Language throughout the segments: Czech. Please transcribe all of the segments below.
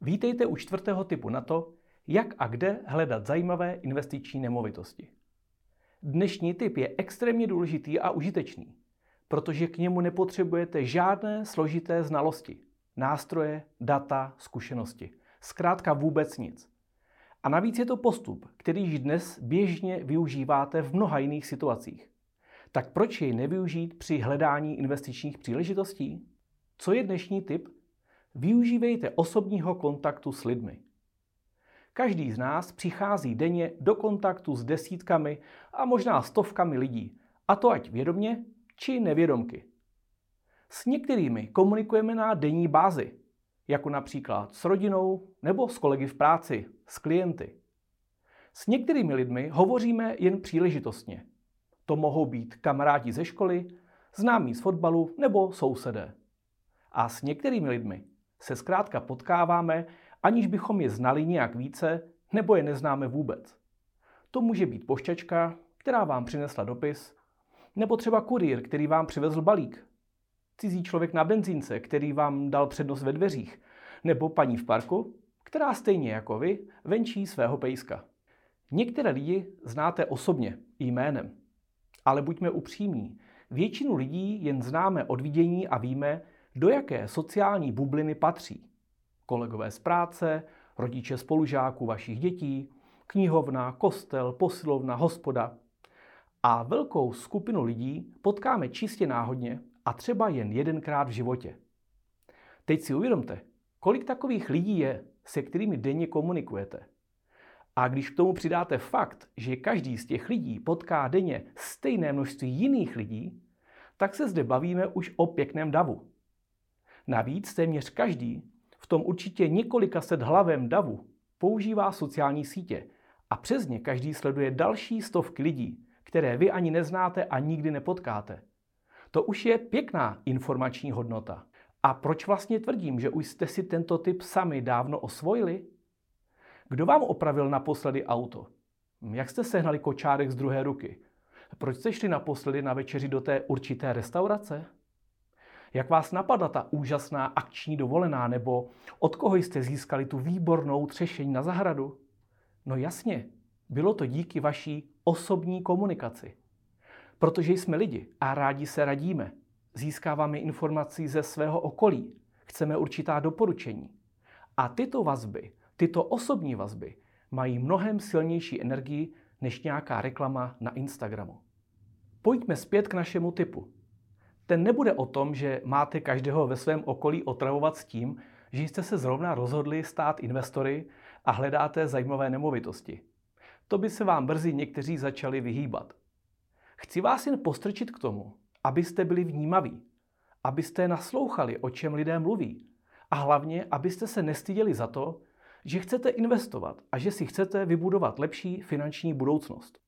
Vítejte u čtvrtého typu na to, jak a kde hledat zajímavé investiční nemovitosti. Dnešní typ je extrémně důležitý a užitečný, protože k němu nepotřebujete žádné složité znalosti, nástroje, data, zkušenosti. Zkrátka vůbec nic. A navíc je to postup, který již dnes běžně využíváte v mnoha jiných situacích. Tak proč jej nevyužít při hledání investičních příležitostí? Co je dnešní typ? Využívejte osobního kontaktu s lidmi. Každý z nás přichází denně do kontaktu s desítkami a možná stovkami lidí, a to ať vědomně či nevědomky. S některými komunikujeme na denní bázi, jako například s rodinou nebo s kolegy v práci, s klienty. S některými lidmi hovoříme jen příležitostně. To mohou být kamarádi ze školy, známí z fotbalu nebo sousedé. A s některými lidmi se zkrátka potkáváme, aniž bychom je znali nějak více nebo je neznáme vůbec. To může být pošťačka, která vám přinesla dopis, nebo třeba kurýr, který vám přivezl balík. Cizí člověk na benzínce, který vám dal přednost ve dveřích. Nebo paní v parku, která stejně jako vy venčí svého pejska. Některé lidi znáte osobně, jménem. Ale buďme upřímní, většinu lidí jen známe od vidění a víme, do jaké sociální bubliny patří. Kolegové z práce, rodiče spolužáků vašich dětí, knihovna, kostel, posilovna, hospoda. A velkou skupinu lidí potkáme čistě náhodně a třeba jen jedenkrát v životě. Teď si uvědomte, kolik takových lidí je, se kterými denně komunikujete. A když k tomu přidáte fakt, že každý z těch lidí potká denně stejné množství jiných lidí, tak se zde bavíme už o pěkném davu. Navíc téměř každý v tom určitě několika set hlavém davu používá sociální sítě a přes ně každý sleduje další stovky lidí, které vy ani neznáte a nikdy nepotkáte. To už je pěkná informační hodnota. A proč vlastně tvrdím, že už jste si tento typ sami dávno osvojili? Kdo vám opravil naposledy auto? Jak jste sehnali kočárek z druhé ruky? Proč jste šli naposledy na večeři do té určité restaurace? Jak vás napadla ta úžasná akční dovolená, nebo od koho jste získali tu výbornou třešení na zahradu? No jasně, bylo to díky vaší osobní komunikaci. Protože jsme lidi a rádi se radíme. Získáváme informací ze svého okolí. Chceme určitá doporučení. A tyto vazby, tyto osobní vazby, mají mnohem silnější energii než nějaká reklama na Instagramu. Pojďme zpět k našemu typu ten nebude o tom, že máte každého ve svém okolí otravovat s tím, že jste se zrovna rozhodli stát investory a hledáte zajímavé nemovitosti. To by se vám brzy někteří začali vyhýbat. Chci vás jen postrčit k tomu, abyste byli vnímaví, abyste naslouchali, o čem lidé mluví a hlavně, abyste se nestyděli za to, že chcete investovat a že si chcete vybudovat lepší finanční budoucnost.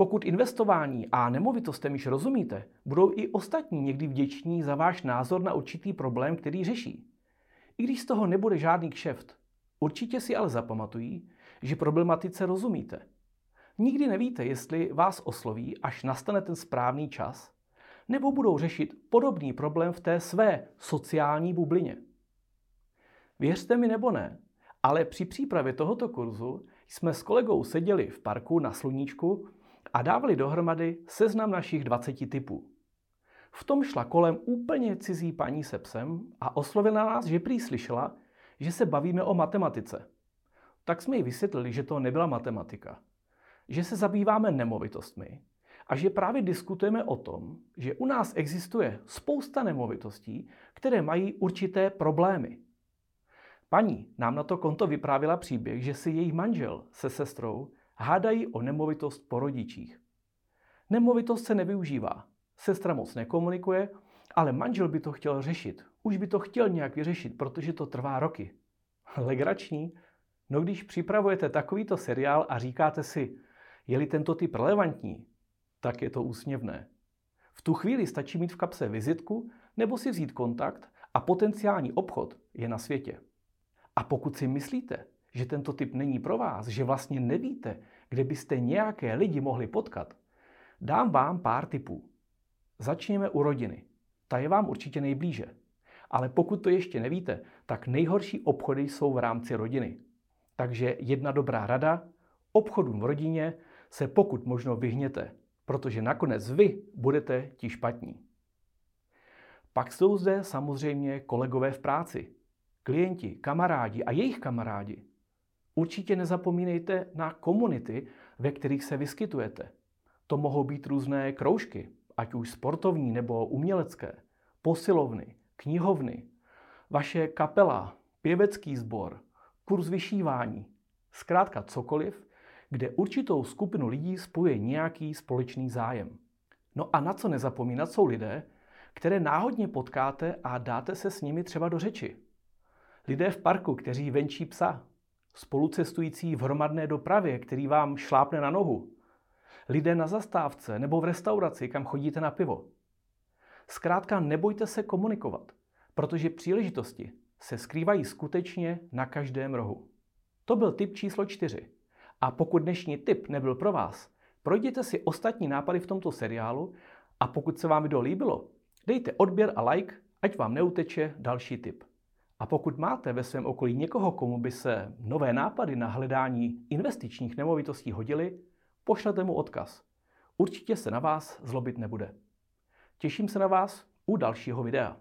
Pokud investování a nemovitostem již rozumíte, budou i ostatní někdy vděční za váš názor na určitý problém, který řeší. I když z toho nebude žádný kšeft, určitě si ale zapamatují, že problematice rozumíte. Nikdy nevíte, jestli vás osloví, až nastane ten správný čas, nebo budou řešit podobný problém v té své sociální bublině. Věřte mi nebo ne, ale při přípravě tohoto kurzu jsme s kolegou seděli v parku na sluníčku a dávali dohromady seznam našich 20 typů. V tom šla kolem úplně cizí paní se psem a oslovila nás, že prý slyšela, že se bavíme o matematice. Tak jsme jí vysvětlili, že to nebyla matematika. Že se zabýváme nemovitostmi a že právě diskutujeme o tom, že u nás existuje spousta nemovitostí, které mají určité problémy. Paní nám na to konto vyprávila příběh, že si její manžel se sestrou hádají o nemovitost po rodičích. Nemovitost se nevyužívá, sestra moc nekomunikuje, ale manžel by to chtěl řešit. Už by to chtěl nějak vyřešit, protože to trvá roky. Legrační? No když připravujete takovýto seriál a říkáte si, je-li tento typ relevantní, tak je to úsměvné. V tu chvíli stačí mít v kapse vizitku nebo si vzít kontakt a potenciální obchod je na světě. A pokud si myslíte, že tento typ není pro vás, že vlastně nevíte, kde byste nějaké lidi mohli potkat, dám vám pár tipů. Začněme u rodiny. Ta je vám určitě nejblíže. Ale pokud to ještě nevíte, tak nejhorší obchody jsou v rámci rodiny. Takže jedna dobrá rada, obchodům v rodině se pokud možno vyhněte, protože nakonec vy budete ti špatní. Pak jsou zde samozřejmě kolegové v práci, klienti, kamarádi a jejich kamarádi. Určitě nezapomínejte na komunity, ve kterých se vyskytujete. To mohou být různé kroužky, ať už sportovní nebo umělecké, posilovny, knihovny, vaše kapela, pěvecký sbor, kurz vyšívání, zkrátka cokoliv, kde určitou skupinu lidí spojuje nějaký společný zájem. No a na co nezapomínat jsou lidé, které náhodně potkáte a dáte se s nimi třeba do řeči. Lidé v parku, kteří venčí psa, spolucestující v hromadné dopravě, který vám šlápne na nohu, lidé na zastávce nebo v restauraci, kam chodíte na pivo. Zkrátka nebojte se komunikovat, protože příležitosti se skrývají skutečně na každém rohu. To byl tip číslo čtyři. A pokud dnešní tip nebyl pro vás, projděte si ostatní nápady v tomto seriálu a pokud se vám video líbilo, dejte odběr a like, ať vám neuteče další tip. A pokud máte ve svém okolí někoho, komu by se nové nápady na hledání investičních nemovitostí hodily, pošlete mu odkaz. Určitě se na vás zlobit nebude. Těším se na vás u dalšího videa.